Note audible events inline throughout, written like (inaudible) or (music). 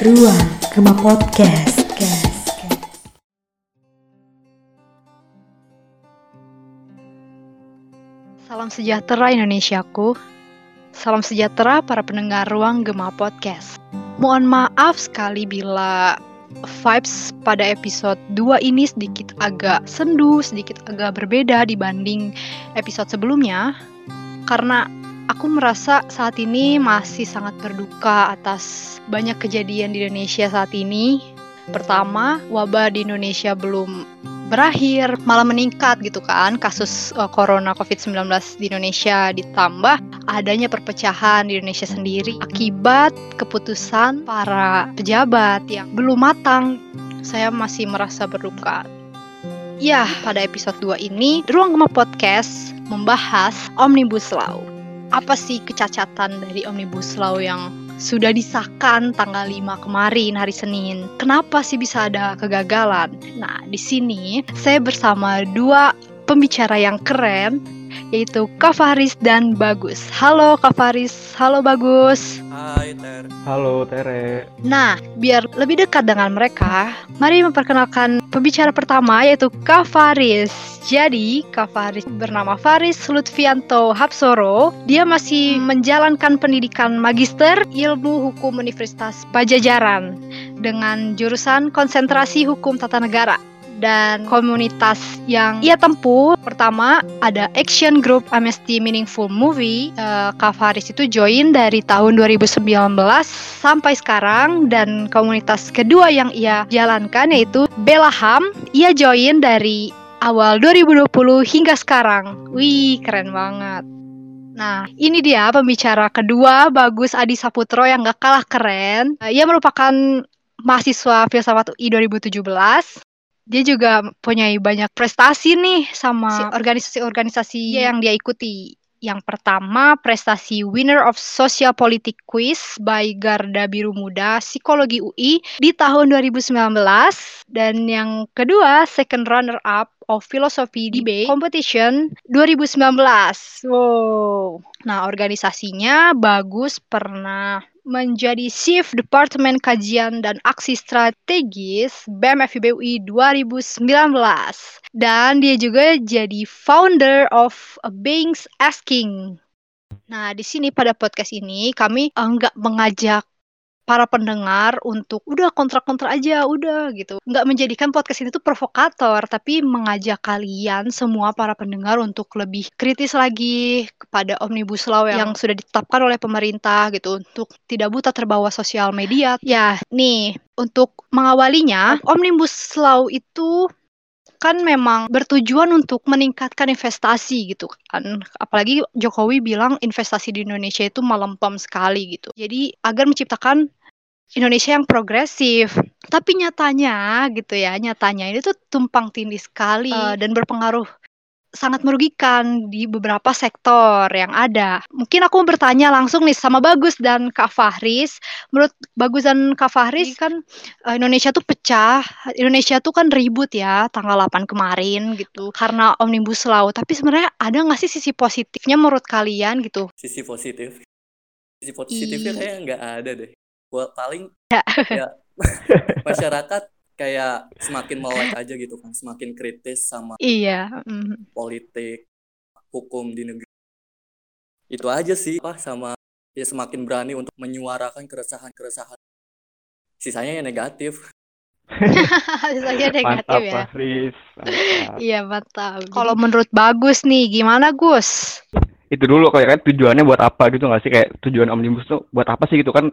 Ruang Gema Podcast. Salam sejahtera Indonesiaku. Salam sejahtera para pendengar Ruang Gema Podcast. Mohon maaf sekali bila vibes pada episode 2 ini sedikit agak sendu, sedikit agak berbeda dibanding episode sebelumnya. Karena aku merasa saat ini masih sangat berduka atas banyak kejadian di Indonesia saat ini. Pertama, wabah di Indonesia belum berakhir, malah meningkat gitu kan kasus uh, corona COVID-19 di Indonesia ditambah adanya perpecahan di Indonesia sendiri akibat keputusan para pejabat yang belum matang. Saya masih merasa berduka. Ya, pada episode 2 ini Ruang Gema Podcast membahas Omnibus Law. Apa sih kecacatan dari Omnibus Law yang sudah disahkan tanggal 5 kemarin hari Senin. Kenapa sih bisa ada kegagalan? Nah, di sini saya bersama dua pembicara yang keren yaitu Kak Faris dan Bagus. Halo Kak Faris, halo Bagus. Hai Ter. Halo Tere. Nah, biar lebih dekat dengan mereka, mari memperkenalkan pembicara pertama yaitu Kak Faris. Jadi, Kak Faris bernama Faris Lutfianto Hapsoro. Dia masih menjalankan pendidikan magister ilmu hukum Universitas Pajajaran dengan jurusan konsentrasi hukum tata negara dan komunitas yang ia tempuh pertama ada Action Group Amnesty Meaningful Movie. Uh, Kak Faris itu join dari tahun 2019 sampai sekarang. Dan komunitas kedua yang ia jalankan yaitu Bella Ham ia join dari awal 2020 hingga sekarang. Wih keren banget. Nah, ini dia pembicara kedua, Bagus Adi Saputro yang gak kalah keren. Ia merupakan mahasiswa filsafat UI 2017 dia juga punya banyak prestasi nih sama organisasi-organisasi yang dia ikuti. Yang pertama, prestasi Winner of Social Politic Quiz by Garda Biru Muda Psikologi UI di tahun 2019 dan yang kedua, second runner up of Philosophy Debate Competition 2019. Wow. Nah, organisasinya bagus pernah menjadi Chief Departemen Kajian dan Aksi Strategis BEM FIB UI 2019 dan dia juga jadi founder of Beings Asking. Nah, di sini pada podcast ini kami enggak mengajak para pendengar untuk udah kontrak-kontrak aja udah gitu. Nggak menjadikan podcast ini tuh provokator tapi mengajak kalian semua para pendengar untuk lebih kritis lagi kepada omnibus law yang, yang sudah ditetapkan oleh pemerintah gitu untuk tidak buta terbawa sosial media. Ya nih untuk mengawalinya omnibus law itu kan memang bertujuan untuk meningkatkan investasi gitu kan. Apalagi Jokowi bilang investasi di Indonesia itu melempem sekali gitu. Jadi agar menciptakan Indonesia yang progresif. Tapi nyatanya gitu ya, nyatanya ini tuh tumpang tindih sekali uh, dan berpengaruh sangat merugikan di beberapa sektor yang ada. Mungkin aku bertanya langsung nih sama Bagus dan Kak Fahris. Menurut Bagus dan Kak Fahris kan uh, Indonesia tuh pecah. Indonesia tuh kan ribut ya tanggal 8 kemarin gitu karena Omnibus Law. Tapi sebenarnya ada nggak sih sisi positifnya menurut kalian gitu? Sisi positif. Sisi positifnya kayak nggak ada deh buat paling ya, ya (laughs) masyarakat kayak semakin melek aja gitu kan semakin kritis sama iya mm. politik hukum di negeri itu aja sih apa sama ya semakin berani untuk menyuarakan keresahan keresahan sisanya yang negatif. (laughs) Sisanya negatif mantap, ya. Fahris. iya mantap. Kalau menurut bagus nih gimana Gus? Itu dulu kayak kan tujuannya buat apa gitu nggak sih? Kayak tujuan omnibus tuh buat apa sih gitu kan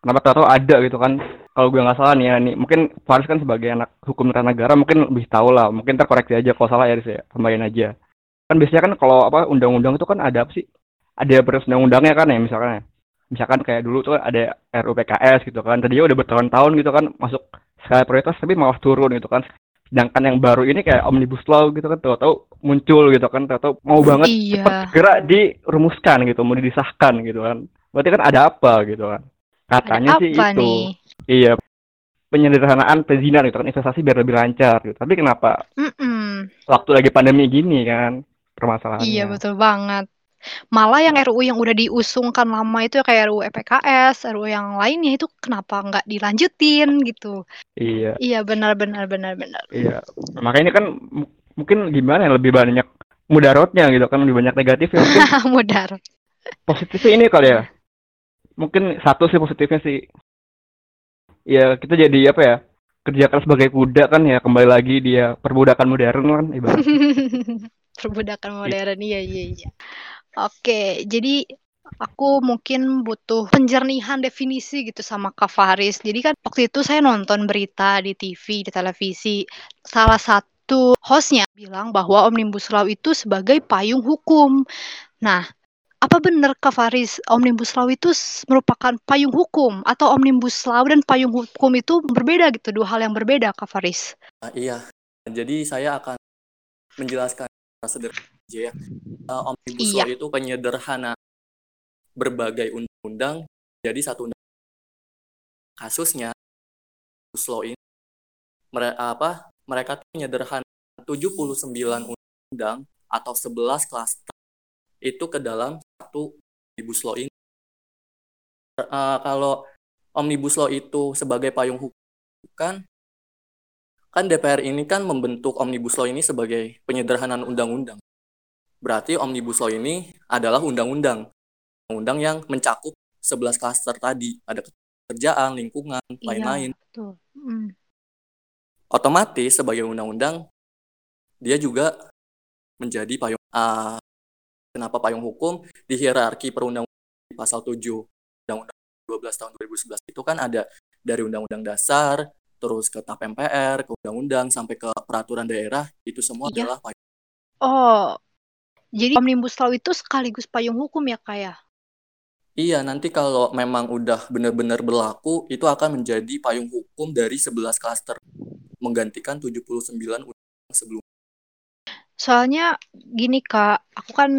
kenapa tahu ada gitu kan? Kalau gue nggak salah nih ya nih mungkin Faris kan sebagai anak hukum tata negara mungkin lebih tahu lah. Mungkin terkoreksi aja kalau salah ya saya tambahin aja. Kan biasanya kan kalau apa undang-undang itu kan ada apa sih? Ada undang-undangnya kan ya misalkan ya. Misalkan kayak dulu tuh kan ada RUPKS gitu kan. Tadinya udah bertahun-tahun gitu kan masuk skala prioritas tapi malah turun gitu kan. Sedangkan yang baru ini kayak omnibus law gitu kan tahu-tahu muncul gitu kan. Tahu-tahu mau banget iya. cepat segera dirumuskan gitu mau disahkan gitu kan. Berarti kan ada apa gitu kan Katanya Ada sih itu. nih? Iya. Penyederhanaan perizinan gitu kan investasi biar lebih lancar gitu. Tapi kenapa Mm-mm. waktu lagi pandemi gini kan permasalahannya. Iya betul banget. Malah yang RUU yang udah diusungkan lama itu kayak RUU EPKS, RUU yang lainnya itu kenapa nggak dilanjutin gitu. Iya. Iya benar benar benar benar. Iya. Makanya ini kan mungkin gimana ya lebih banyak mudaratnya gitu kan lebih banyak negatifnya mungkin (laughs) mudarat. Positifnya ini kali ya. Mungkin satu sih positifnya sih. Ya kita jadi apa ya? Kerja keras sebagai kuda kan ya kembali lagi dia perbudakan modern kan ibarat. (laughs) perbudakan modern iya iya iya. Oke, jadi aku mungkin butuh penjernihan definisi gitu sama Kak Faris. Jadi kan waktu itu saya nonton berita di TV, di televisi. Salah satu hostnya bilang bahwa Omnibus Law itu sebagai payung hukum. Nah, apa benar Kak Faris, Omnibus Law itu merupakan payung hukum atau Omnibus Law dan payung hukum itu berbeda gitu, dua hal yang berbeda Kak Faris? Uh, iya, jadi saya akan menjelaskan sederhana aja ya. Uh, Omnibus iya. Law itu penyederhana berbagai undang-undang jadi satu undang kasusnya Omnibus Law ini mereka apa mereka penyederhana 79 undang atau 11 klaster itu ke dalam satu omnibus law ini. Uh, kalau omnibus law itu sebagai payung hukum kan kan DPR ini kan membentuk omnibus law ini sebagai penyederhanaan undang-undang. Berarti omnibus law ini adalah undang-undang. Undang yang mencakup 11 klaster tadi, ada kerjaan, lingkungan, iya, lain-lain. Iya, mm. Otomatis sebagai undang-undang dia juga menjadi payung uh, Kenapa payung hukum di hierarki perundang-undangan pasal 7 Undang-Undang 12 tahun 2011 itu kan ada dari Undang-Undang Dasar, terus ke TAP MPR, ke Undang-Undang, sampai ke peraturan daerah, itu semua iya. adalah payung. Oh, jadi Omnibus Law itu sekaligus payung hukum ya Kak ya? Iya, nanti kalau memang udah benar-benar berlaku, itu akan menjadi payung hukum dari 11 klaster, menggantikan 79 undang sebelumnya. Soalnya gini Kak, aku kan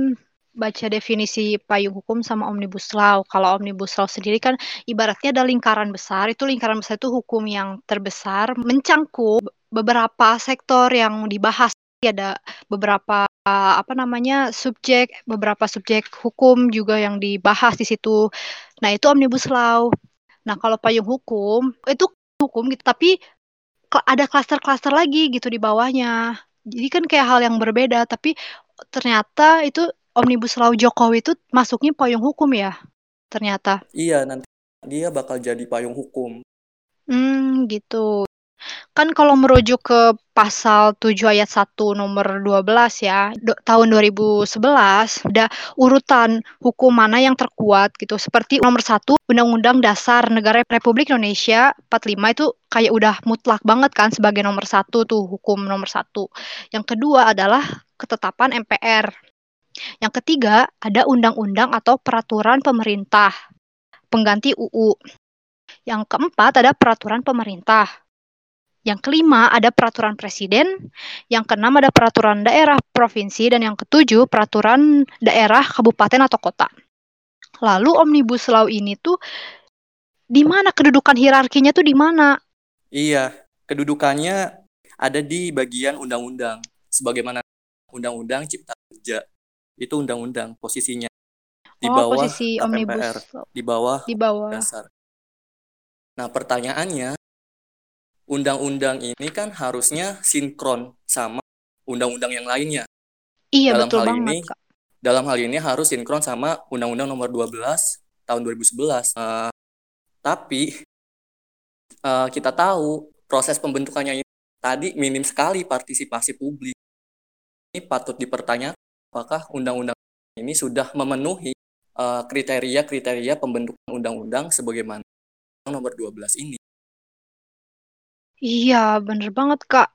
baca definisi payung hukum sama omnibus law. Kalau omnibus law sendiri kan ibaratnya ada lingkaran besar. Itu lingkaran besar itu hukum yang terbesar mencangkup beberapa sektor yang dibahas. Ada beberapa apa namanya subjek, beberapa subjek hukum juga yang dibahas di situ. Nah itu omnibus law. Nah kalau payung hukum itu hukum gitu, tapi ada klaster-klaster lagi gitu di bawahnya. Jadi kan kayak hal yang berbeda, tapi ternyata itu Omnibus Law Jokowi itu masuknya payung hukum ya? Ternyata. Iya, nanti dia bakal jadi payung hukum. Hmm, gitu. Kan kalau merujuk ke pasal 7 ayat 1 nomor 12 ya, do, tahun 2011 ada urutan hukum mana yang terkuat gitu. Seperti nomor 1 Undang-Undang Dasar Negara Republik Indonesia 45 itu kayak udah mutlak banget kan sebagai nomor satu tuh hukum nomor satu. Yang kedua adalah ketetapan MPR yang ketiga, ada undang-undang atau peraturan pemerintah, pengganti UU. Yang keempat, ada peraturan pemerintah. Yang kelima, ada peraturan presiden. Yang keenam, ada peraturan daerah provinsi. Dan yang ketujuh, peraturan daerah kabupaten atau kota. Lalu Omnibus Law ini tuh di mana kedudukan hierarkinya tuh di mana? Iya, kedudukannya ada di bagian undang-undang sebagaimana undang-undang cipta kerja itu undang-undang posisinya di oh, bawah posisi omnibus di bawah di bawah dasar. Nah, pertanyaannya undang-undang ini kan harusnya sinkron sama undang-undang yang lainnya. Iya, dalam betul hal banget, ini, Kak. Dalam hal ini harus sinkron sama Undang-Undang Nomor 12 tahun 2011. Uh, tapi uh, kita tahu proses pembentukannya ini tadi minim sekali partisipasi publik. Ini patut dipertanyakan apakah undang-undang ini sudah memenuhi eh, kriteria-kriteria uh, pembentukan undang-undang sebagaimana nomor 12 ini. Iya, bener banget, Kak.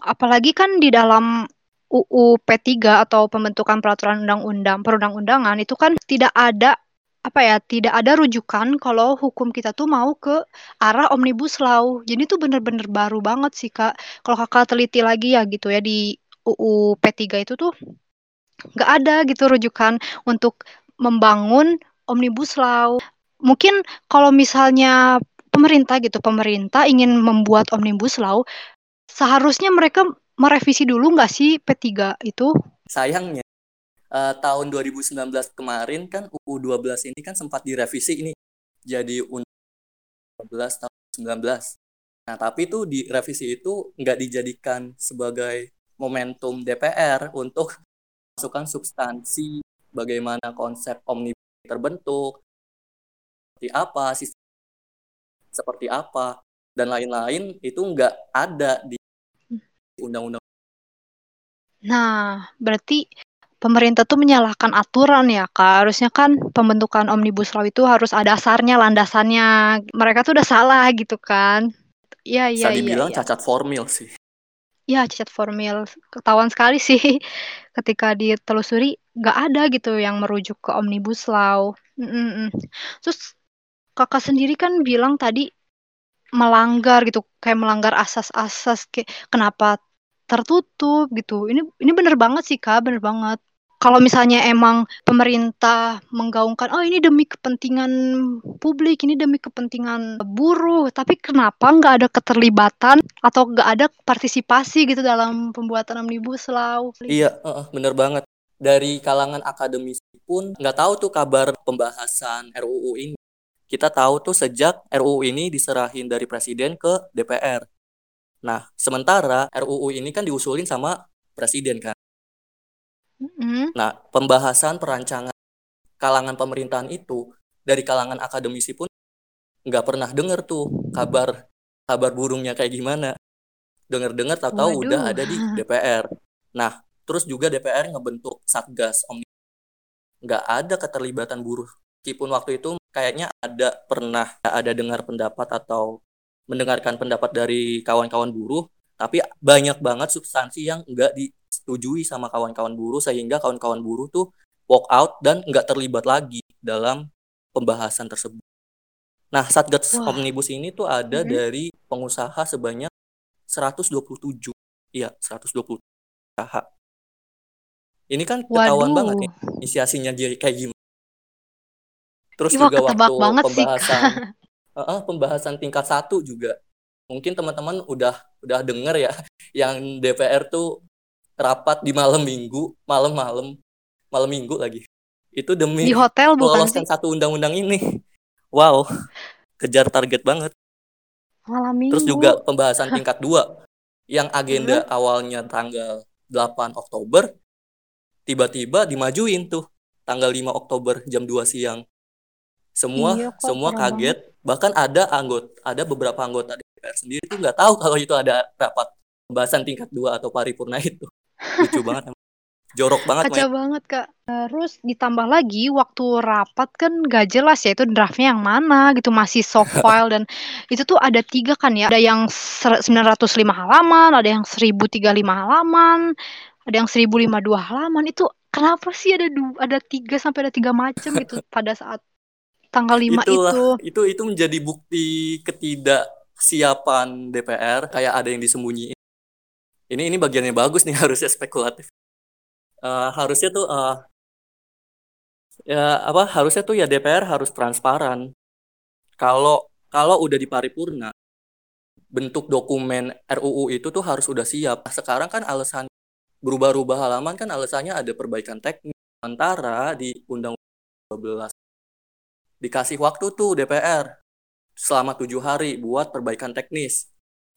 Apalagi kan di dalam UU P3 atau pembentukan peraturan undang-undang perundang-undangan itu kan tidak ada apa ya tidak ada rujukan kalau hukum kita tuh mau ke arah omnibus law jadi itu bener-bener baru banget sih kak kalau kakak teliti lagi ya gitu ya di UU P3 itu tuh nggak ada gitu rujukan untuk membangun omnibus law. Mungkin kalau misalnya pemerintah gitu, pemerintah ingin membuat omnibus law, seharusnya mereka merevisi dulu nggak sih P3 itu? Sayangnya, uh, tahun 2019 kemarin kan UU 12 ini kan sempat direvisi ini jadi Undang 12 tahun 19. Nah, tapi itu di revisi itu nggak dijadikan sebagai momentum DPR untuk masukkan substansi bagaimana konsep omnibus terbentuk, seperti apa, sistem seperti apa, dan lain-lain itu nggak ada di undang-undang. Nah, berarti pemerintah tuh menyalahkan aturan ya kak harusnya kan pembentukan omnibus law itu harus ada dasarnya landasannya mereka tuh udah salah gitu kan iya iya iya dibilang ya. cacat formil sih ya cacat formil ketahuan sekali sih (laughs) ketika ditelusuri nggak ada gitu yang merujuk ke omnibus law mm -mm. terus kakak sendiri kan bilang tadi melanggar gitu kayak melanggar asas-asas kayak kenapa tertutup gitu. Ini ini bener banget sih Kak, bener banget. Kalau misalnya emang pemerintah menggaungkan, oh ini demi kepentingan publik, ini demi kepentingan buruh, tapi kenapa nggak ada keterlibatan atau nggak ada partisipasi gitu dalam pembuatan omnibus law? Iya, uh, bener banget. Dari kalangan akademisi pun nggak tahu tuh kabar pembahasan RUU ini. Kita tahu tuh sejak RUU ini diserahin dari presiden ke DPR. Nah, sementara RUU ini kan diusulin sama presiden kan. Mm-hmm. Nah, pembahasan perancangan kalangan pemerintahan itu dari kalangan akademisi pun nggak pernah dengar tuh kabar kabar burungnya kayak gimana. Dengar-dengar tahu-tahu udah ada di (laughs) DPR. Nah, terus juga DPR ngebentuk satgas omnibus. Nggak ada keterlibatan buruh. Meskipun waktu itu kayaknya ada pernah ada dengar pendapat atau mendengarkan pendapat dari kawan-kawan buruh, tapi banyak banget substansi yang nggak disetujui sama kawan-kawan buruh sehingga kawan-kawan buruh tuh walk out dan nggak terlibat lagi dalam pembahasan tersebut. Nah, Satgas Wah. Omnibus ini tuh ada mm -hmm. dari pengusaha sebanyak 127. Iya, 120 usaha. Ini kan ketahuan Waduh. banget nih inisiasinya dia kayak gimana. Terus Iwah, juga waktu pembahasan (laughs) uh, pembahasan tingkat satu juga mungkin teman-teman udah udah denger ya yang DPR tuh rapat di malam minggu malam-malam malam minggu lagi. Itu demi di hotel bukan sih? satu undang-undang ini. (laughs) Wow kejar target banget. Malam minggu. terus juga pembahasan tingkat dua yang agenda hmm. awalnya tanggal 8 Oktober tiba-tiba dimajuin tuh tanggal 5 Oktober jam 2 siang. Semua iya, semua kaget. banget. Bahkan ada anggota ada beberapa anggota DPR sendiri tuh nggak tahu kalau itu ada rapat pembahasan tingkat dua atau paripurna itu lucu banget jorok banget kacau banget kak. Terus ditambah lagi waktu rapat kan gak jelas ya itu draftnya yang mana gitu masih soft (laughs) file dan itu tuh ada tiga kan ya. Ada yang 905 halaman ada yang 1035 halaman ada yang 1052 halaman. Itu kenapa sih ada dua, ada tiga sampai ada tiga macam gitu (laughs) pada saat tanggal 5 Itulah, itu. Itu itu menjadi bukti ketidaksiapan DPR kayak ada yang disembunyiin. Ini ini bagiannya bagus nih (laughs) harusnya spekulatif. Uh, harusnya tuh uh, ya apa harusnya tuh ya DPR harus transparan. Kalau kalau udah di paripurna bentuk dokumen RUU itu tuh harus udah siap. Sekarang kan alasan berubah-ubah halaman kan alasannya ada perbaikan teknis antara di Undang-Undang 12 dikasih waktu tuh DPR selama tujuh hari buat perbaikan teknis.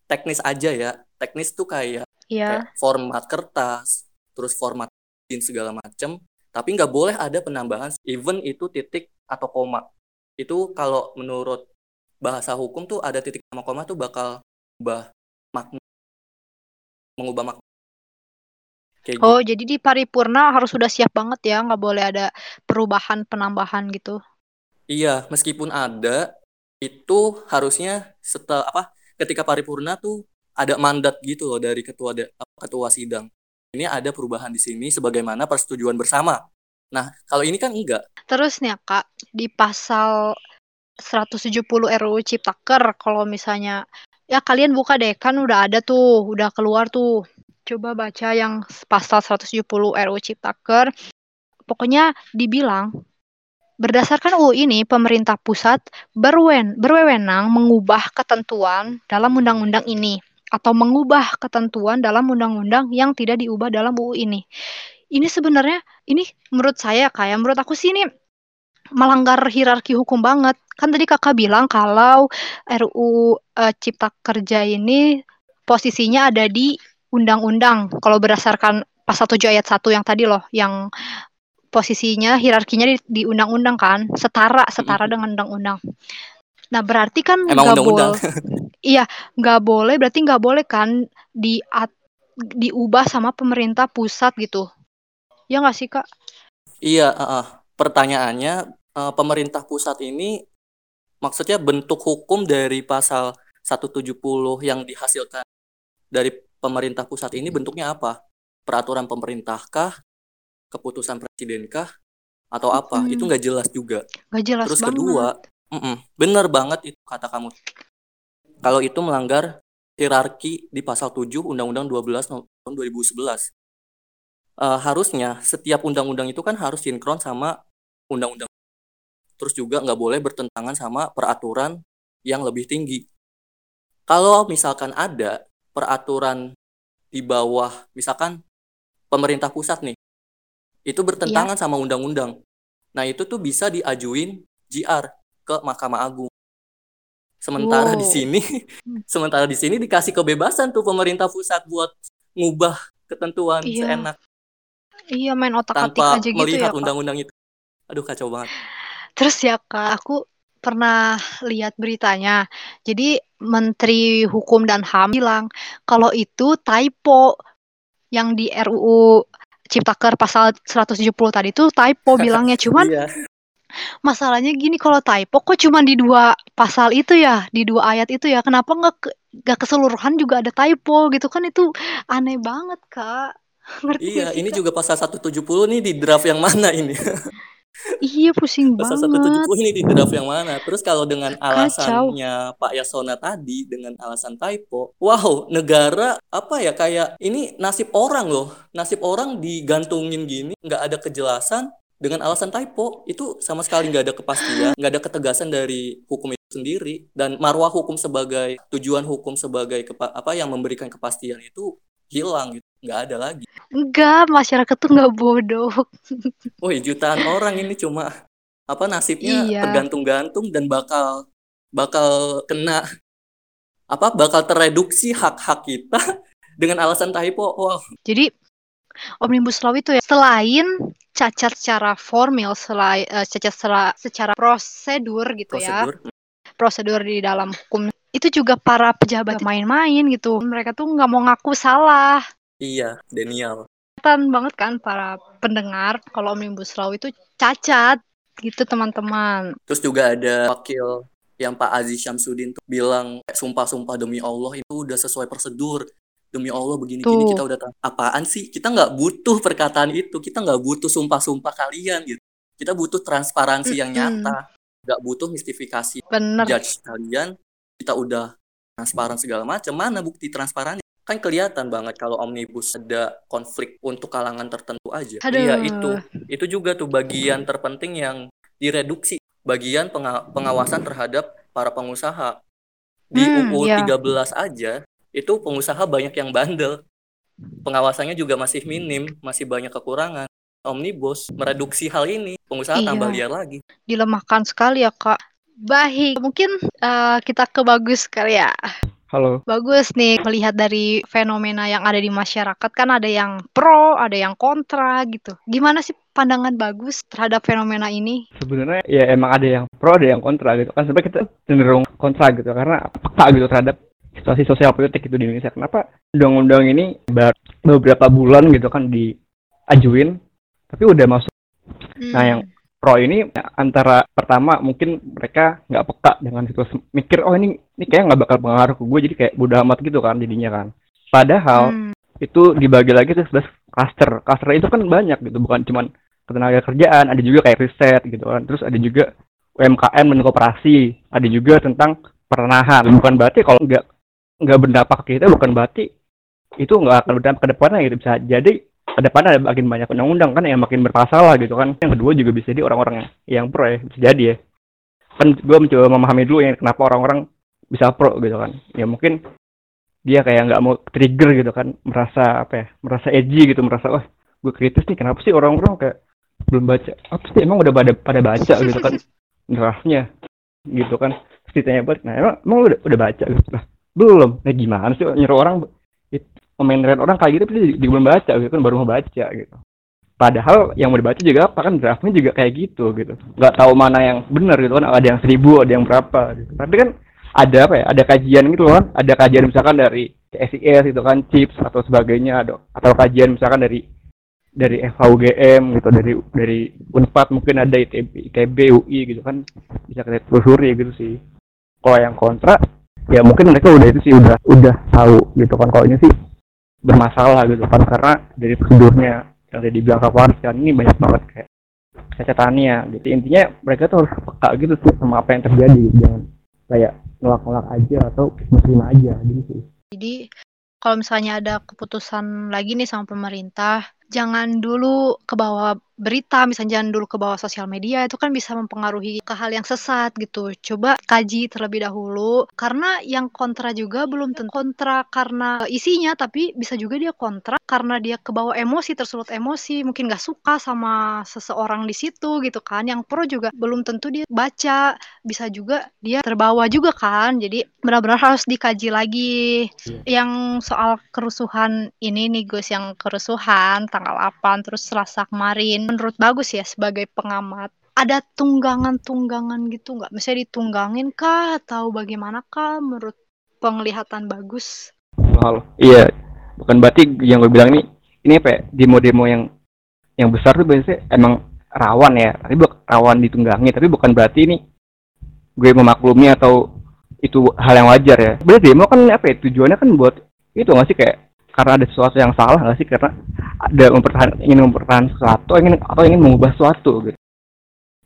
Teknis aja ya. Teknis tuh kayak, yeah. kayak format kertas, terus format segala macem. Tapi nggak boleh ada penambahan, even itu titik atau koma. Itu kalau menurut bahasa hukum tuh ada titik sama koma tuh bakal ubah makna mengubah makna Kayak oh, gitu. jadi di paripurna harus sudah siap banget ya, nggak boleh ada perubahan penambahan gitu. Iya, meskipun ada, itu harusnya setelah apa? Ketika paripurna tuh ada mandat gitu loh dari ketua de, ketua sidang. Ini ada perubahan di sini sebagaimana persetujuan bersama. Nah, kalau ini kan enggak. Terus nih Kak, di pasal 170 RUU Ciptaker kalau misalnya ya kalian buka deh kan udah ada tuh, udah keluar tuh. Coba baca yang pasal 170 RUU Ciptaker. Pokoknya dibilang Berdasarkan UU ini, pemerintah pusat berwen, berwenang mengubah ketentuan dalam undang-undang ini atau mengubah ketentuan dalam undang-undang yang tidak diubah dalam UU ini. ini sebenarnya ini menurut saya kayak menurut aku sih ini melanggar hierarki hukum banget. Kan tadi kakak bilang kalau RUU uh, Cipta Kerja ini posisinya ada di undang-undang. Kalau berdasarkan pasal 7 ayat 1 yang tadi loh, yang posisinya hierarkinya di, di undang-undang kan, setara setara dengan undang-undang. Nah berarti kan nggak boleh, (laughs) iya nggak boleh, berarti nggak boleh kan di diubah sama pemerintah pusat gitu. Ya nggak sih kak? Iya, uh, pertanyaannya uh, pemerintah pusat ini maksudnya bentuk hukum dari pasal 170 yang dihasilkan dari pemerintah pusat ini bentuknya apa? Peraturan pemerintahkah? Keputusan presidenkah? Atau apa? Hmm. Itu nggak jelas juga. Nggak jelas Terus banget. kedua, mm -mm, bener banget itu kata kamu. Kalau itu melanggar hierarki di pasal 7 Undang-Undang 12 tahun 2011. Uh, harusnya setiap undang-undang itu kan harus sinkron sama undang-undang. Terus juga nggak boleh bertentangan sama peraturan yang lebih tinggi. Kalau misalkan ada peraturan di bawah misalkan pemerintah pusat nih itu bertentangan ya. sama undang-undang. Nah, itu tuh bisa diajuin GR ke Mahkamah Agung. Sementara wow. di sini hmm. (laughs) sementara di sini dikasih kebebasan tuh pemerintah pusat buat ngubah ketentuan iya. seenak. Iya, main otak-atik aja gitu melihat ya, undang-undang itu. Aduh, kacau banget. Terus ya, Kak, aku pernah lihat beritanya. Jadi Menteri Hukum dan HAM bilang kalau itu typo yang di RUU Ciptaker pasal 170 tadi itu typo (laughs) bilangnya cuman iya. Masalahnya gini kalau typo kok cuma di dua pasal itu ya di dua ayat itu ya kenapa nggak nggak keseluruhan juga ada typo gitu kan itu aneh banget kak (laughs) Ngerti iya ini kak? juga pasal 170 nih di draft yang mana ini (laughs) Iya pusing Pasal banget. 170 ini di draft yang mana? Terus kalau dengan alasannya Kacau. Pak Yasona tadi dengan alasan typo, wow, negara apa ya kayak ini nasib orang loh. Nasib orang digantungin gini, nggak ada kejelasan dengan alasan typo. Itu sama sekali nggak ada kepastian, nggak ada ketegasan dari hukum itu sendiri. Dan marwah hukum sebagai tujuan hukum sebagai kepa, apa yang memberikan kepastian itu hilang gitu. Nggak ada lagi. Enggak masyarakat tuh nggak bodoh. (laughs) Woi jutaan orang ini cuma apa nasibnya iya. tergantung-gantung dan bakal bakal kena apa bakal tereduksi hak-hak kita (laughs) dengan alasan typo. Wow jadi Omnibus Law itu ya selain cacat secara formal, selain uh, cacat secara, secara prosedur gitu ya. prosedur. ya. Prosedur di dalam hukum itu juga para pejabat main-main gitu. Mereka tuh nggak mau ngaku salah. Iya, Daniel. Kelihatan banget kan para pendengar kalau Omnibus Law itu cacat gitu teman-teman. Terus juga ada wakil yang Pak Aziz Syamsuddin tuh bilang sumpah-sumpah demi Allah itu udah sesuai prosedur demi Allah begini-gini kita udah tahu. Apaan sih? Kita nggak butuh perkataan itu. Kita nggak butuh sumpah-sumpah kalian gitu. Kita butuh transparansi yang nyata. Nggak butuh mistifikasi Bener. judge kalian. Kita udah transparan segala macam. Mana bukti transparannya? Kan kelihatan banget kalau omnibus ada konflik untuk kalangan tertentu aja. Iya itu. Itu juga tuh bagian terpenting yang direduksi. Bagian pengawasan terhadap para pengusaha. Di hmm, UU iya. 13 aja itu pengusaha banyak yang bandel pengawasannya juga masih minim masih banyak kekurangan omnibus mereduksi hal ini pengusaha iya. tambah liar lagi dilemahkan sekali ya kak Baik, mungkin uh, kita ke bagus kali ya. Halo. Bagus nih melihat dari fenomena yang ada di masyarakat kan ada yang pro, ada yang kontra gitu. Gimana sih pandangan bagus terhadap fenomena ini? Sebenarnya ya emang ada yang pro, ada yang kontra gitu kan. Sebenarnya kita cenderung kontra gitu karena peka gitu terhadap situasi sosial politik itu di Indonesia. Kenapa undang-undang ini baru beberapa bulan gitu kan diajuin tapi udah masuk. Hmm. Nah, yang pro ini antara pertama mungkin mereka nggak peka dengan situasi mikir oh ini ini kayak nggak bakal pengaruh ke gue jadi kayak bodoh amat gitu kan jadinya kan padahal hmm. itu dibagi lagi tuh sebelas cluster cluster itu kan banyak gitu bukan cuman ketenaga kerjaan ada juga kayak riset gitu kan terus ada juga UMKM dan kooperasi ada juga tentang perenahan bukan berarti kalau nggak nggak berdampak ke kita bukan berarti itu nggak akan berdampak ke depannya gitu bisa jadi ke depan ada makin banyak undang-undang kan yang makin bermasalah gitu kan. Yang kedua juga bisa jadi orang-orang yang pro ya, bisa jadi ya. Kan gue mencoba memahami dulu ya kenapa orang-orang bisa pro gitu kan. Ya mungkin dia kayak nggak mau trigger gitu kan, merasa apa ya, merasa edgy gitu, merasa wah gue kritis nih kenapa sih orang-orang kayak belum baca apa sih emang udah pada pada baca gitu kan (laughs) draftnya gitu kan ceritanya buat nah emang, emang udah udah baca gitu lah belum. Nah gimana sih nyuruh orang komentar orang kayak gitu tapi dia belum baca gitu kan baru mau baca gitu. Padahal yang mau dibaca juga apa kan draftnya juga kayak gitu gitu. Nggak tahu mana yang benar gitu kan ada yang seribu ada yang berapa gitu. tapi kan ada apa ya ada kajian gitu kan. Ada kajian misalkan dari SIS itu kan chips atau sebagainya atau atau kajian misalkan dari dari FHUGM gitu dari dari Unpad mungkin ada ITB, ITB UI gitu kan. Bisa kita telusuri gitu sih. Kalau yang kontra ya mungkin mereka udah itu sih udah udah tahu gitu kan kalau ini sih bermasalah gitu kan karena dari prosedurnya yang tadi dibilang Kak kan ini banyak banget kayak catatannya gitu. Intinya mereka tuh harus peka gitu sih sama apa yang terjadi jangan kayak nolak-nolak aja atau menerima aja gitu sih. Jadi kalau misalnya ada keputusan lagi nih sama pemerintah jangan dulu ke bawah berita, misalnya jangan dulu ke bawah sosial media, itu kan bisa mempengaruhi ke hal yang sesat gitu. Coba kaji terlebih dahulu, karena yang kontra juga belum tentu kontra karena isinya, tapi bisa juga dia kontra karena dia ke bawah emosi, tersulut emosi, mungkin gak suka sama seseorang di situ gitu kan. Yang pro juga belum tentu dia baca, bisa juga dia terbawa juga kan. Jadi benar-benar harus dikaji lagi. Yeah. Yang soal kerusuhan ini nih Gus, yang kerusuhan tanggal 8 terus Selasa kemarin menurut bagus ya sebagai pengamat ada tunggangan-tunggangan gitu nggak? Misalnya ditunggangin kah atau bagaimana kah menurut penglihatan bagus? Halo, iya, bukan berarti yang gue bilang ini ini apa ya, demo-demo yang yang besar tuh biasanya emang rawan ya, tapi bukan rawan ditunggangi, tapi bukan berarti ini gue memaklumi atau itu hal yang wajar ya. Berarti demo kan apa ya, tujuannya kan buat itu nggak sih kayak karena ada sesuatu yang salah nggak sih? Karena ada mempertahan ingin mempertahankan sesuatu ingin atau ingin mengubah sesuatu gitu.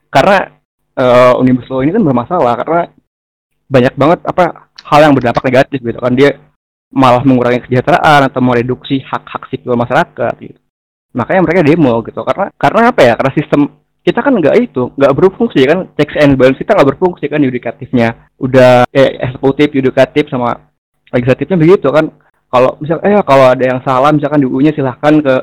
Karena uh, omnibus law ini kan bermasalah karena banyak banget apa hal yang berdampak negatif gitu kan. Dia malah mengurangi kesejahteraan atau mereduksi hak-hak sipil masyarakat gitu. Makanya mereka demo gitu. Karena karena apa ya? Karena sistem kita kan nggak itu nggak berfungsi kan. Checks and balance kita nggak berfungsi kan yudikatifnya. Udah eh, eksekutif yudikatif sama legislatifnya begitu kan kalau misal eh kalau ada yang salah misalkan di U-nya silahkan ke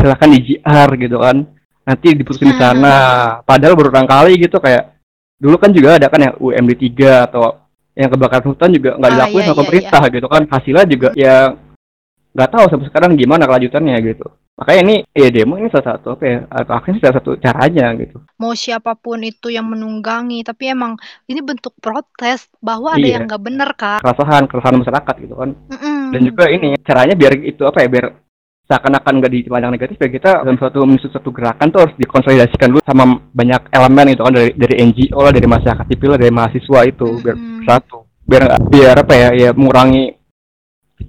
silahkan di GR gitu kan. Nanti diputusin di sana. Padahal berulang kali gitu kayak dulu kan juga ada kan yang UMD 3 atau yang kebakaran hutan juga nggak ah, dilakuin iya, sama iya, pemerintah iya. gitu kan. Hasilnya juga ya nggak tahu sampai sekarang gimana kelanjutannya gitu makanya ini ya demo ini salah satu apa ya akhirnya salah satu caranya gitu mau siapa pun itu yang menunggangi tapi emang ini bentuk protes bahwa ada iya. yang nggak benar kan keresahan keresahan masyarakat gitu kan mm -mm. dan juga ini caranya biar itu apa ya biar seakan-akan nggak dipandang negatif ya kita dalam suatu menyusun satu gerakan tuh harus dikonsolidasikan dulu sama banyak elemen itu kan dari dari NGO lah dari masyarakat sipil dari mahasiswa itu mm -hmm. biar satu biar biar apa ya ya mengurangi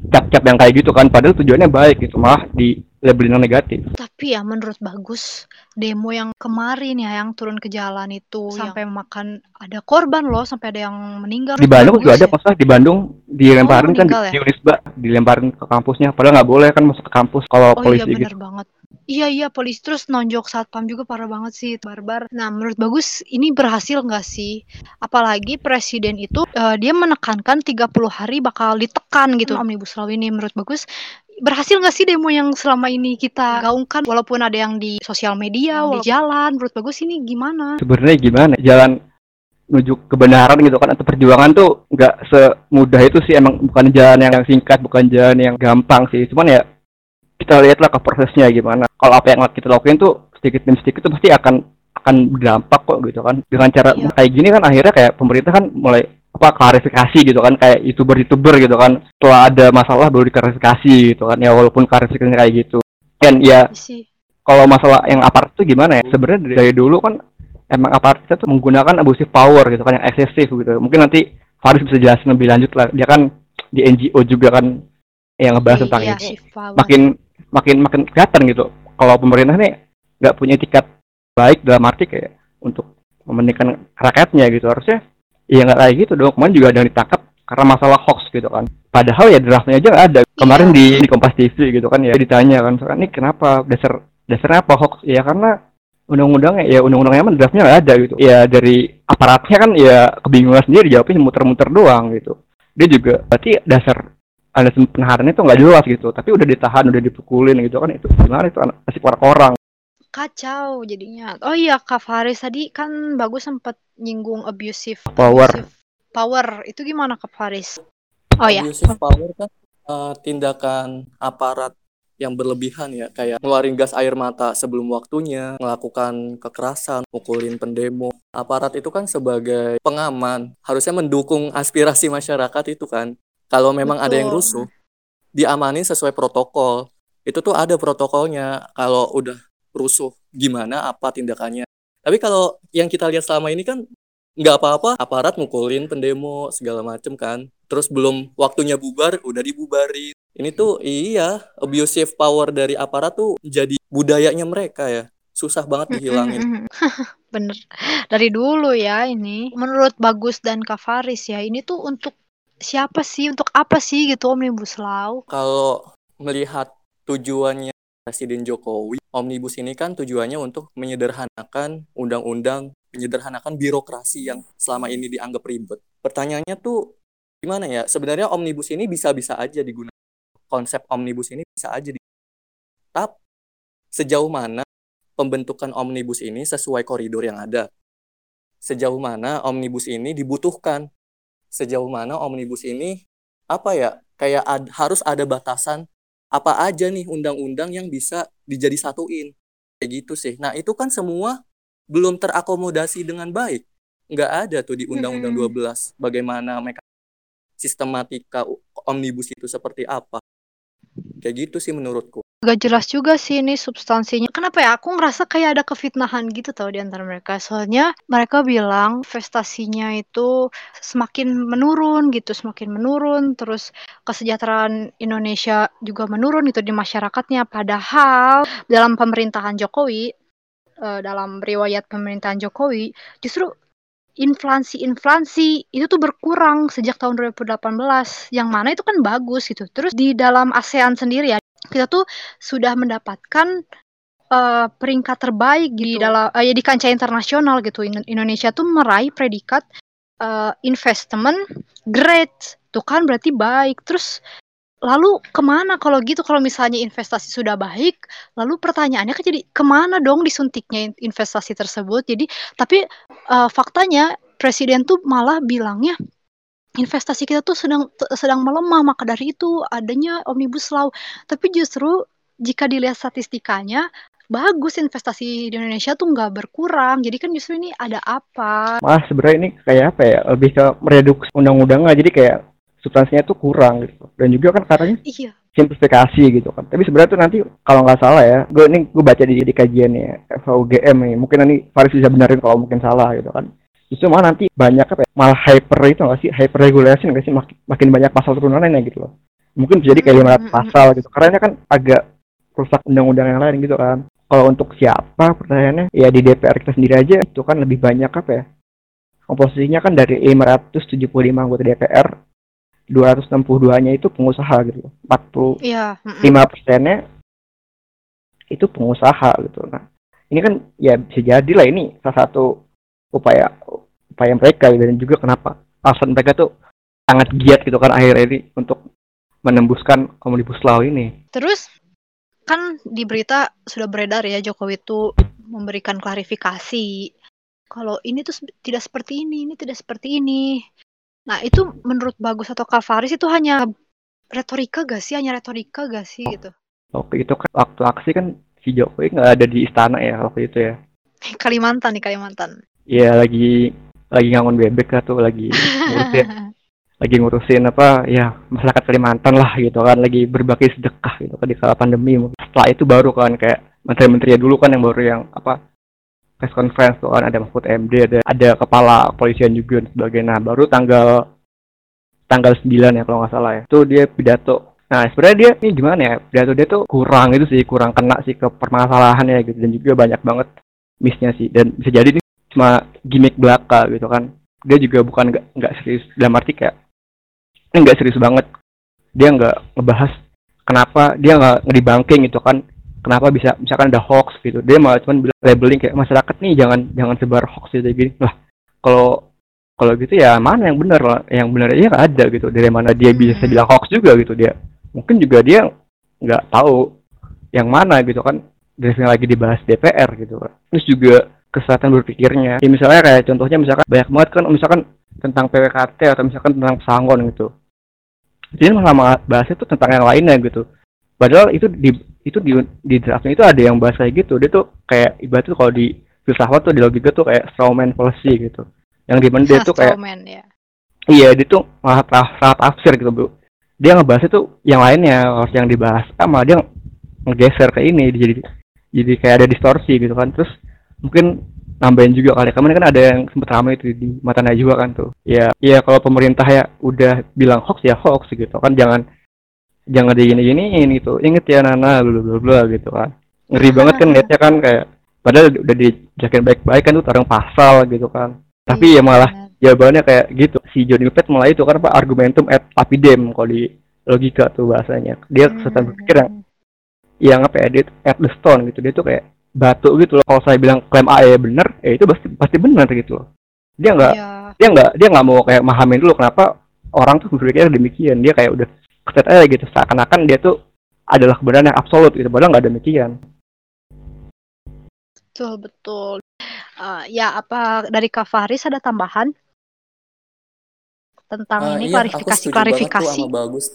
cap-cap yang kayak gitu kan padahal tujuannya baik gitu malah di labelin negatif. Tapi ya menurut bagus demo yang kemarin ya yang turun ke jalan itu sampai yang... makan ada korban loh sampai ada yang meninggal. Di Bandung juga ada pas di Bandung dilemparin oh, kan di, ya? di Unisba dilemparin ke kampusnya padahal nggak boleh kan masuk ke kampus. Kalau oh, polisi iya, gitu. banget Iya iya polisi terus nonjok satpam juga parah banget sih barbar. Nah menurut bagus ini berhasil nggak sih? Apalagi presiden itu uh, dia menekankan 30 hari bakal ditekan gitu hmm. omnibus law ini menurut bagus berhasil nggak sih demo yang selama ini kita gaungkan walaupun ada yang di sosial media, hmm. di jalan menurut bagus ini gimana? Sebenarnya gimana? Jalan menuju kebenaran gitu kan atau perjuangan tuh nggak semudah itu sih emang bukan jalan yang singkat bukan jalan yang gampang sih cuman ya kita lihatlah ke prosesnya gimana kalau apa yang kita lakuin tuh sedikit demi sedikit tuh pasti akan akan berdampak kok gitu kan. Dengan cara iya. kayak gini kan akhirnya kayak pemerintah kan mulai apa klarifikasi gitu kan. Kayak youtuber youtuber gitu kan. Setelah ada masalah baru diklarifikasi gitu kan. Ya walaupun klarifikasinya kayak gitu. Dan ya kalau masalah yang aparat itu gimana ya? Sebenarnya dari, dari dulu kan emang aparat itu tuh menggunakan abusive power gitu kan yang eksesif gitu. Mungkin nanti Faris bisa jelasin lebih lanjut lah. Dia kan di NGO juga kan yang ngebahas tentang iya, ini makin makin makin kelihatan gitu kalau pemerintah nih nggak punya etikat baik dalam arti kayak untuk mementingkan rakyatnya gitu harusnya ya nggak kayak gitu dong. Kemarin juga ada yang ditangkap karena masalah hoax gitu kan. Padahal ya draftnya aja nggak ada. Kemarin iya. di di Kompas TV gitu kan ya ditanya kan soalnya ini kenapa? Dasar dasarnya apa hoax? Ya karena undang-undangnya ya undang-undangnya emang draftnya nggak ada gitu. Ya dari aparatnya kan ya kebingungan sendiri jawabnya muter-muter doang gitu. Dia juga berarti dasar ada penahanannya itu nggak jelas gitu tapi udah ditahan udah dipukulin gitu kan itu gimana itu masih orang-orang. Kacau jadinya. Oh iya Kak Faris tadi kan bagus sempat nyinggung abusive power. abusive power. Itu gimana Kak Faris? Oh ya abusive power kan uh, tindakan aparat yang berlebihan ya kayak ngeluarin gas air mata sebelum waktunya melakukan kekerasan mukulin pendemo. Aparat itu kan sebagai pengaman harusnya mendukung aspirasi masyarakat itu kan kalau memang Betul. ada yang rusuh diamani sesuai protokol. Itu tuh ada protokolnya. Kalau udah rusuh gimana? Apa tindakannya? Tapi kalau yang kita lihat selama ini kan nggak apa-apa. Aparat mukulin pendemo segala macem kan. Terus belum waktunya bubar udah dibubarin. Ini tuh iya abusive power dari aparat tuh jadi budayanya mereka ya. Susah banget dihilangin. (laughs) bener. Dari dulu ya ini. Menurut Bagus dan Kavaris ya ini tuh untuk siapa sih? Untuk apa sih gitu Omnibus Law? Kalau melihat tujuannya Presiden Jokowi Omnibus ini kan tujuannya untuk menyederhanakan undang-undang menyederhanakan birokrasi yang selama ini dianggap ribet. Pertanyaannya tuh gimana ya? Sebenarnya Omnibus ini bisa-bisa aja digunakan. Konsep omnibus ini bisa aja di tapi sejauh mana pembentukan omnibus ini sesuai koridor yang ada? Sejauh mana omnibus ini dibutuhkan sejauh mana omnibus ini apa ya kayak ad, harus ada batasan. Apa aja nih undang-undang yang bisa dijadi satuin kayak gitu sih. Nah itu kan semua belum terakomodasi dengan baik. Nggak ada tuh di undang-undang 12 bagaimana mereka sistematika omnibus itu seperti apa Kayak gitu sih menurutku. Gak jelas juga sih ini substansinya. Kenapa ya? Aku ngerasa kayak ada kefitnahan gitu tau di antara mereka. Soalnya mereka bilang investasinya itu semakin menurun gitu, semakin menurun. Terus kesejahteraan Indonesia juga menurun itu di masyarakatnya. Padahal dalam pemerintahan Jokowi, eh, dalam riwayat pemerintahan Jokowi, justru inflasi-inflasi itu tuh berkurang sejak tahun 2018 yang mana itu kan bagus gitu. Terus di dalam ASEAN sendiri ya kita tuh sudah mendapatkan uh, peringkat terbaik di dalam uh, ya di kancah internasional gitu. Indonesia tuh meraih predikat uh, investment great tuh kan berarti baik. Terus lalu ke mana kalau gitu? Kalau misalnya investasi sudah baik lalu pertanyaannya kan jadi ke mana dong disuntiknya investasi tersebut? Jadi tapi uh, faktanya presiden tuh malah bilangnya investasi kita tuh sedang sedang melemah maka dari itu adanya omnibus law. Tapi justru jika dilihat statistikanya bagus investasi di Indonesia tuh nggak berkurang. Jadi kan justru ini ada apa? Mas sebenarnya ini kayak apa ya? Lebih ke mereduksi undang-undang jadi kayak substansinya tuh kurang gitu. Dan juga kan katanya iya. simplifikasi gitu kan. Tapi sebenarnya tuh nanti kalau nggak salah ya gue ini gue baca di, di kajiannya FUGM nih mungkin nanti Faris bisa benerin kalau mungkin salah gitu kan. Justru malah nanti banyak apa ya, malah hyper itu nggak sih hyper regulation nggak sih makin, makin banyak pasal turunannya gitu loh. Mungkin jadi kayak lima ratus pasal gitu karena kan agak rusak undang-undang yang lain gitu kan. Kalau untuk siapa pertanyaannya? Ya di DPR kita sendiri aja itu kan lebih banyak apa ya komposisinya kan dari 575 anggota DPR 262-nya itu pengusaha gitu. 45 iya, persennya itu pengusaha gitu. Nah, ini kan ya bisa jadi lah ini salah satu upaya upaya mereka gitu. dan juga kenapa alasan mereka tuh sangat giat gitu kan akhir ini untuk menembuskan omnibus law ini. Terus kan di berita sudah beredar ya Jokowi itu memberikan klarifikasi kalau ini tuh tidak seperti ini, ini tidak seperti ini. Nah, itu menurut Bagus atau Kak Faris itu hanya retorika gak sih? Hanya retorika gak sih gitu? Waktu itu kan waktu aksi kan si Jokowi nggak ada di istana ya waktu itu ya. (laughs) Kalimantan nih Kalimantan. Iya lagi lagi ngangon bebek atau lagi ngurusin (laughs) lagi ngurusin apa ya masyarakat Kalimantan lah gitu kan lagi berbagi sedekah gitu kan di kala pandemi setelah itu baru kan kayak menteri-menteri dulu kan yang baru yang apa press conference tuh kan ada Mahfud MD ada ada kepala kepolisian juga dan sebagainya. Nah baru tanggal tanggal 9 ya kalau nggak salah ya. Itu dia pidato. Nah sebenarnya dia ini gimana ya pidato dia tuh kurang itu sih kurang kena sih ke permasalahan ya gitu. Dan juga banyak banget missnya sih. Dan bisa jadi ini cuma gimmick belaka gitu kan. Dia juga bukan nggak serius. Dalam arti kayak ini nggak serius banget. Dia nggak ngebahas kenapa dia nggak ngedibangking gitu kan kenapa bisa misalkan ada hoax gitu. Dia malah cuma bilang labeling kayak masyarakat nih jangan jangan sebar hoax gitu gini. Lah kalau kalau gitu ya mana yang benar lah? Yang benar aja nggak ada gitu. Dari mana dia bisa Hmm. bilang hoax juga gitu dia. Mungkin juga dia nggak tahu yang mana gitu kan dari yang lagi dibahas DPR gitu. Kan terus juga kesehatan berpikirnya. Ya misalnya kayak contohnya misalkan banyak banget kan misalkan tentang PWKT atau misalkan tentang pesangon gitu. Jadi malah bahasnya tuh tentang yang lainnya gitu. Padahal itu di itu di di draftnya itu ada yang bahas kayak gitu. Dia tuh kayak ibarat tuh kalau di filsafat tuh di logika tuh kayak strawman fallacy gitu. Yang di mana dia tuh kayak Strawman, ya. iya dia tuh malah salah tafsir gitu bro dia ngebahas itu yang lainnya harus yang dibahas. Ah malah dia ngegeser ke ini jadi jadi kayak ada distorsi gitu kan. Terus mungkin nambahin juga kali kemarin kan ada yang sempet ramai itu di mata juga kan tuh. Ya ya kalau pemerintah ya udah bilang hoax ya hoax gitu kan. Jangan jangan di gini giniin gitu. Inget ya Nana bla bla bla gitu kan. Ngeri banget kan liatnya kan kayak padahal udah dijakin baik-baik kan tuh tarung pasal gitu kan. Tapi ya Iya, malah benar. jawabannya kayak gitu. Si Johnny Pet malah itu kan apa argumentum et lapidem kalau di logika tuh bahasanya. Dia kesatuan berpikir yang yang apa ya dia tuh at the stone gitu. Dia tuh kayak batu gitu loh. Kalau saya bilang klaim A ya benar ya itu pasti pasti benar gitu loh. Dia nggak Iya. dia nggak dia nggak mau kayak mahamin dulu kenapa orang tuh berpikir demikian. Dia kayak udah keset aja gitu seakan-akan dia tuh adalah kebenaran yang absolut gitu padahal nggak demikian Betul, betul. Eh, ya, apa dari Kak Faris ada tambahan tentang Eh, ini iya, aku setuju banget tuh bagus.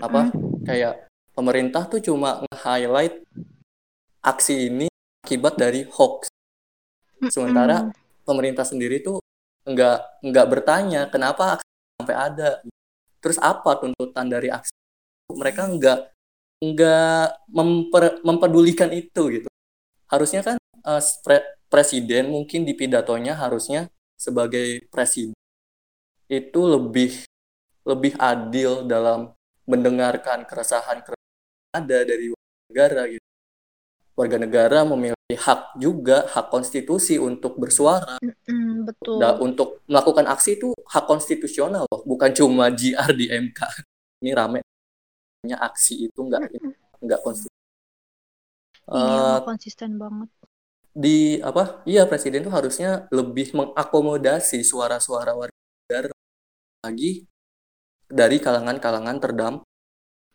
Apa kayak pemerintah tuh cuma nge-highlight aksi ini akibat dari hoax. Sementara Mm-mm. pemerintah sendiri tuh nggak nggak bertanya kenapa aksi sampai ada. Terus apa tuntutan dari aksi? Mereka nggak nggak memper- mempedulikan itu gitu. Harusnya kan eh, pre- presiden mungkin di pidatonya harusnya sebagai presiden itu lebih lebih adil dalam mendengarkan keresahan keresahan ada dari negara gitu. Warga negara memiliki hak juga hak konstitusi untuk bersuara Mm, betul. Da- untuk melakukan aksi itu hak konstitusional loh, bukan cuma JR di MK. Ini rame nya aksi itu nggak nggak konstitusi. Iya, nggak konsisten banget. di apa? Iya presiden tuh harusnya lebih mengakomodasi suara-suara warga negara lagi dari kalangan-kalangan terdampak.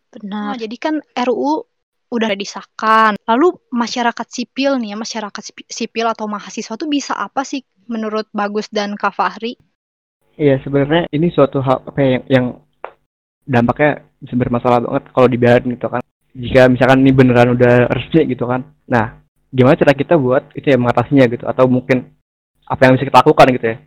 Benar. jadi kan RUU udah disahkan. Lalu masyarakat sipil nih ya, masyarakat sipi- sipil atau mahasiswa tuh bisa apa sih menurut Bagus dan Kak Fahri? Iya sebenarnya ini suatu hal apa ya, yang, yang dampaknya bisa bermasalah banget kalau dibiarin gitu kan. Jika misalkan ini beneran udah resmi gitu kan. Nah, gimana cara kita buat itu ya mengatasinya gitu atau mungkin apa yang bisa kita lakukan gitu ya.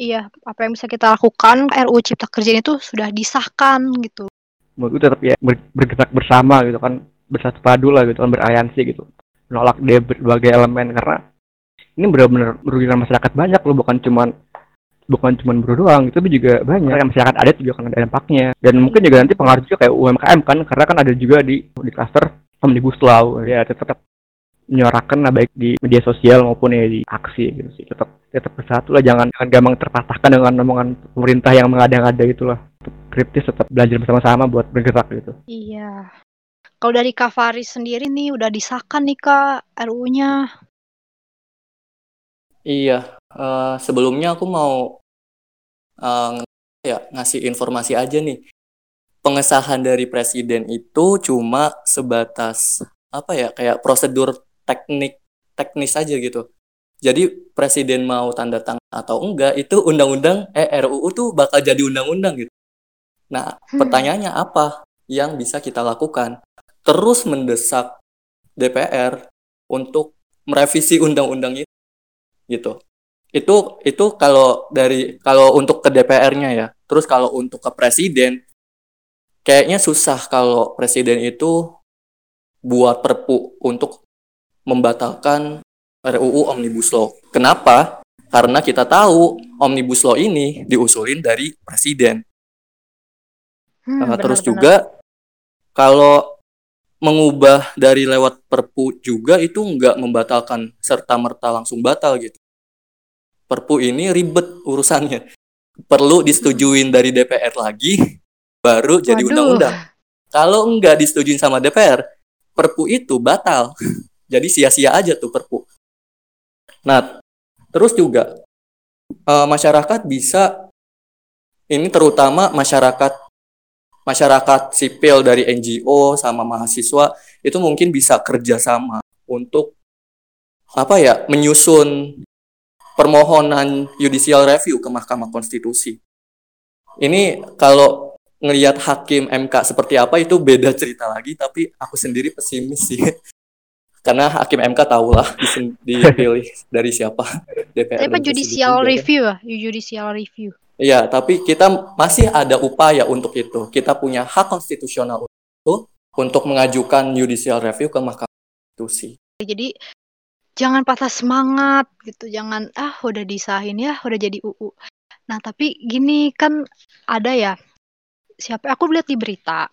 Iya, apa yang bisa kita lakukan? RUU Cipta Kerja itu sudah disahkan gitu. Menurut tetap ya ber- bergerak bersama gitu kan, bersatu padu lah gitu kan, beraliansi gitu. Menolak dia berbagai elemen karena ini benar-benar merugikan masyarakat banyak loh, bukan cuman bukan cuman buruh doang, itu juga banyak. Kayak masyarakat adat juga kan ada dampaknya. Dan mungkin juga nanti pengaruh juga kayak UMKM kan karena kan ada juga di di cluster omnibus law. Ya tetap menyuarakan lah baik di media sosial maupun ya di aksi gitu sih. Tetap tetap bersatu lah jangan jangan gampang terpatahkan dengan omongan pemerintah yang mengada-ngada gitu lah. Kritis tetap belajar bersama-sama buat bergerak gitu. Iya. Kalau dari Kak Fahri sendiri nih udah disahkan nih Kak RUU-nya. Iya, eh, sebelumnya aku mau eh, ya ngasih informasi aja nih. Pengesahan dari presiden itu cuma sebatas apa ya kayak prosedur teknik teknis aja gitu. Jadi presiden mau tanda tangan atau enggak itu undang-undang eh RUU tuh bakal jadi undang-undang gitu. Nah, Hmm. pertanyaannya apa yang bisa kita lakukan? Terus mendesak DPR untuk merevisi undang-undang itu gitu. Itu itu kalau dari kalau untuk ke DPR-nya ya. Terus kalau untuk ke presiden kayaknya susah kalau presiden itu buat perpu untuk membatalkan RUU Omnibus Law. Kenapa? Karena kita tahu Omnibus Law ini diusulin dari presiden. Hmm, Uh, terus benar-benar. juga kalau mengubah dari lewat perpu juga itu nggak membatalkan serta merta langsung batal gitu. Perpu ini ribet urusannya. Perlu disetujuin dari DPR lagi baru jadi Waduh. undang-undang. Kalau nggak disetujuin sama DPR, perpu itu batal. (laughs) Jadi sia-sia aja tuh perpu. Nah, terus juga uh, masyarakat bisa ini terutama masyarakat masyarakat sipil dari NGO sama mahasiswa itu mungkin bisa kerjasama untuk apa ya menyusun permohonan judicial review ke Mahkamah Konstitusi. Ini kalau ngelihat hakim MK seperti apa itu beda cerita lagi, tapi aku sendiri pesimis sih. (laughs) Karena hakim MK tahu lah (laughs) dipilih dari siapa DPR. Apa judicial review ya? Judicial review. Iya, tapi kita masih ada upaya untuk itu. Kita punya hak konstitusional itu untuk mengajukan judicial review ke Mahkamah Konstitusi. Jadi jangan patah semangat gitu, jangan ah udah disahin ya, udah jadi UU. Nah, tapi gini kan ada ya siapa aku lihat di berita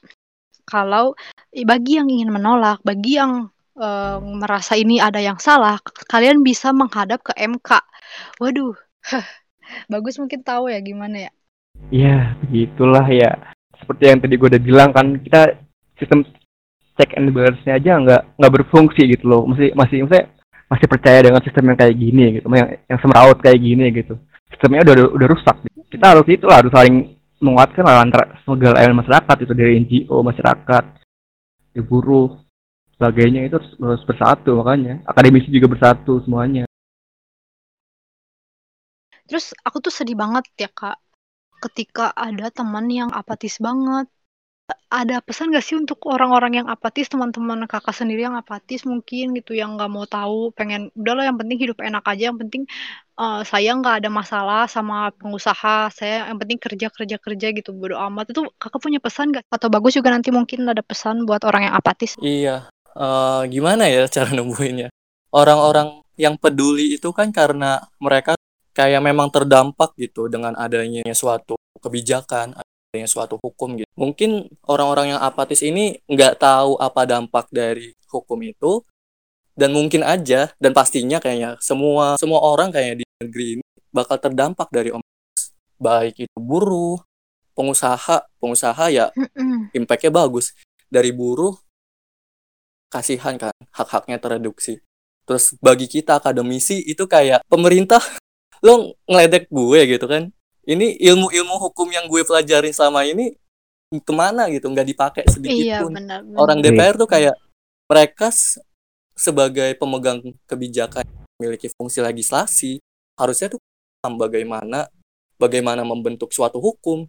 kalau bagi yang ingin menolak, bagi yang uh, merasa ini ada yang salah, kalian bisa menghadap ke MK. Waduh, bagus mungkin tahu ya gimana ya? Iya, begitulah ya. Seperti yang tadi gue udah bilang kan, kita sistem check and balance-nya aja nggak nggak berfungsi gitu loh. Masih masih masih masih percaya dengan sistem yang kayak gini gitu, yang yang semeraut kayak gini gitu. Sistemnya udah udah rusak. Kita harus itu harus saling menguatkan antara segala elemen masyarakat itu dari NGO masyarakat, buruh, sebagainya itu harus bersatu makanya akademisi juga bersatu semuanya terus aku tuh sedih banget ya kak ketika ada teman yang apatis banget. Ada pesan gak sih untuk orang-orang yang apatis teman-teman kakak sendiri yang apatis mungkin gitu yang nggak mau tahu pengen udahlah yang penting hidup enak aja yang penting uh, saya nggak ada masalah sama pengusaha saya yang penting kerja kerja kerja gitu bodo amat. Itu kakak punya pesan gak atau bagus juga nanti mungkin ada pesan buat orang yang apatis? Iya uh, gimana ya cara (laughs) nemuinnya? Orang-orang yang peduli itu kan karena mereka kayak memang terdampak gitu dengan adanya suatu kebijakan adanya suatu hukum gitu. Mungkin orang-orang yang apatis ini nggak tahu apa dampak dari hukum itu dan mungkin aja dan pastinya kayaknya semua semua orang kayaknya di negeri ini bakal terdampak dari omnibus baik itu buruh pengusaha pengusaha ya impactnya bagus. Dari buruh kasihan kan hak-haknya tereduksi. Terus bagi kita akademisi itu kayak pemerintah lo ngeledek gue gitu kan. Ini ilmu-ilmu hukum yang gue pelajarin selama ini ke mana gitu nggak dipakai sedikit iya, pun. benar, benar. orang DPR tuh kayak mereka sebagai pemegang kebijakan memiliki fungsi legislasi harusnya tuh bagaimana bagaimana membentuk suatu hukum.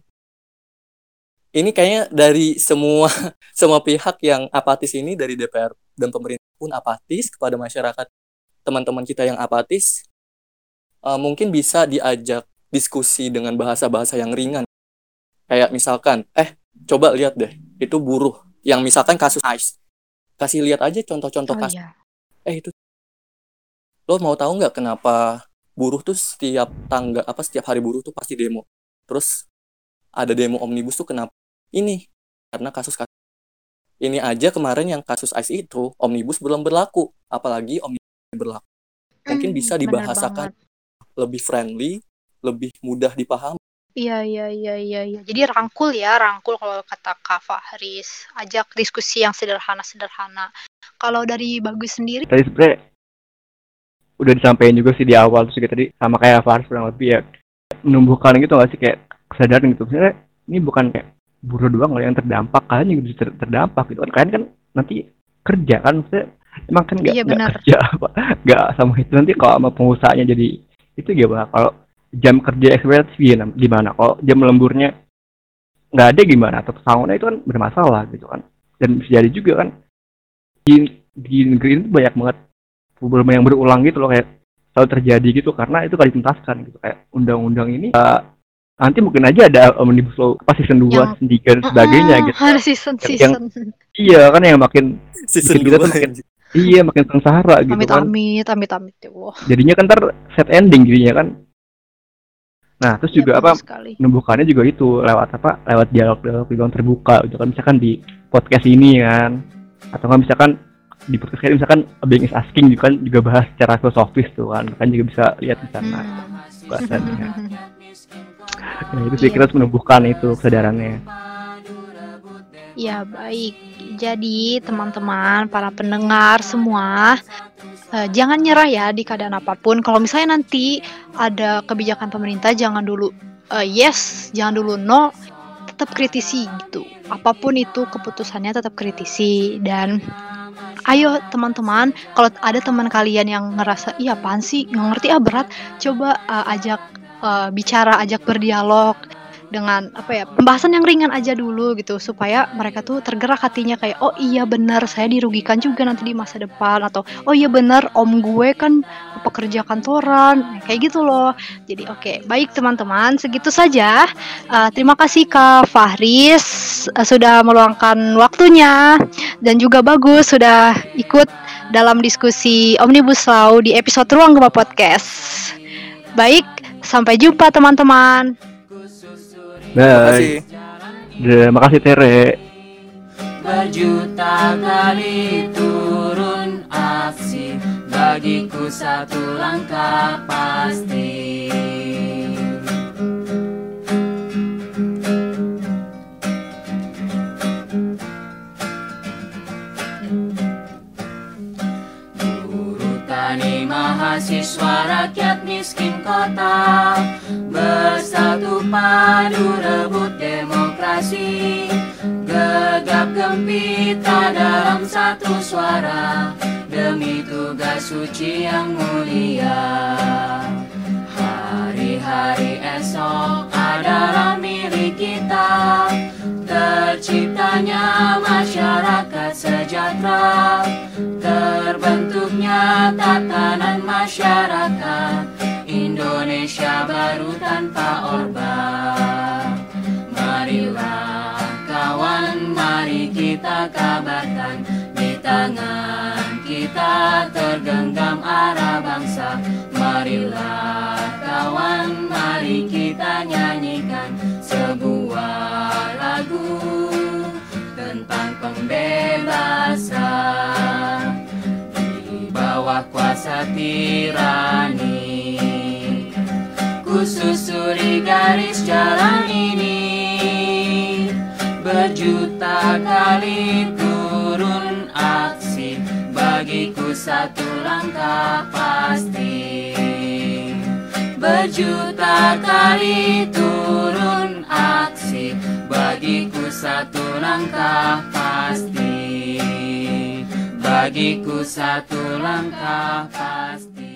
Ini kayaknya dari semua (laughs) semua pihak yang apatis ini dari DPR dan pemerintah pun apatis kepada masyarakat teman-teman kita yang apatis uh, mungkin bisa diajak diskusi dengan bahasa-bahasa yang ringan. Kayak misalkan eh coba lihat deh itu buruh yang misalkan kasus ICE. Kasih lihat aja contoh-contoh oh, kasus iya. eh itu. Lo mau tahu nggak kenapa buruh tuh setiap tangga apa setiap hari buruh tuh pasti demo? Terus ada demo omnibus tuh kenapa ini? Karena kasus kasus ini aja kemarin yang kasus ICE itu omnibus belum berlaku apalagi omnibus berlaku. Mungkin bisa hmm, dibahasakan lebih friendly lebih mudah dipahami Iya iya iya iya iya. Jadi rangkul ya, rangkul kalau kata Kak Fahris. Ajak diskusi yang sederhana-sederhana. Kalau dari Bagus sendiri? Tadi sebenarnya udah disampaikan juga sih di awal terus tadi sama kayak Fahris kurang lebih ya menumbuhkan gitu gak sih kayak kesadaran gitu. Sebenarnya ini bukan kayak buruh doang yang terdampak kalian juga bisa ter terdampak gitu kan kalian kan nanti kerja kan maksudnya emang kan nggak iya, kerja apa nggak sama itu nanti kalau sama pengusahanya jadi itu gimana kalau jam kerja experience gimana gimana? Kalau jam lemburnya nggak ada gimana? Atau pesangonnya itu kan bermasalah gitu kan. Dan bisa jadi juga kan di di negeri ini banyak banget problem yang berulang gitu loh kayak selalu terjadi gitu karena itu kali dituntaskan gitu. Kayak undang-undang ini uh, nanti mungkin aja ada omnibus law apa season 2, season 3 dan sebagainya uh, gitu. Season season. Yang, iya kan yang makin season kita tuh makin iya makin sengsara gitu amit, kan. Amit amit amit ya Allah. Jadinya kan ntar set ending jadinya kan. Nah, terus ya, juga apa sekali. menumbuhkannya juga itu lewat apa? Lewat dialog dialog dialog terbuka gitu kan misalkan di podcast ini kan atau kan misalkan di podcast ini misalkan being is asking juga kan juga bahas secara filosofis tuh kan kan juga bisa lihat di sana hmm. bahasannya. ya, (laughs) itu sih kita harus menumbuhkan itu kesadarannya ya baik. Jadi teman-teman para pendengar semua uh, jangan nyerah ya di keadaan apa pun. Kalau misalnya nanti ada kebijakan pemerintah, jangan dulu uh, yes, jangan dulu no, tetap kritisi gitu. Apa pun itu keputusannya tetap kritisi. Dan ayo teman-teman kalau ada teman kalian yang ngerasa iya apaan sih? Nggak ngerti ah berat. Coba uh, ajak uh, bicara ajak berdialog dengan apa ya pembahasan yang ringan aja dulu gitu supaya mereka tuh tergerak hatinya kayak oh iya benar saya dirugikan juga nanti di masa depan atau oh iya benar om gue kan pekerja kantoran kayak gitu loh jadi oke okay. baik teman-teman segitu saja uh, terima kasih kak Fahris uh, sudah meluangkan waktunya dan juga bagus sudah ikut dalam diskusi Omnibus Law di episode Ruang Gempa Podcast. Baik, sampai jumpa teman-teman. Bye. Terima kasih Tere. Berjuta kali turun aksi Bagiku satu langkah pasti mahasiswa rakyat miskin kota. Bersatu padu rebut demokrasi. Gegap gempita dalam satu suara. Demi tugas suci yang mulia. Hari-hari esok adalah milik kita. Terciptanya masyarakat sejahtera Terbentuknya tatanan masyarakat Indonesia baru tanpa orba Marilah kawan, mari kita kabarkan Di tangan kita tergenggam arah bangsa. Marilah kawan, mari kita nyanyikan Sebuah pembebasan Di bawah kuasa tirani Ku susuri garis jalan ini. Berjuta kali turun aksi Bagiku satu langkah pasti. Berjuta kali turun aksi Bagiku satu langkah pasti. Bagiku satu langkah pasti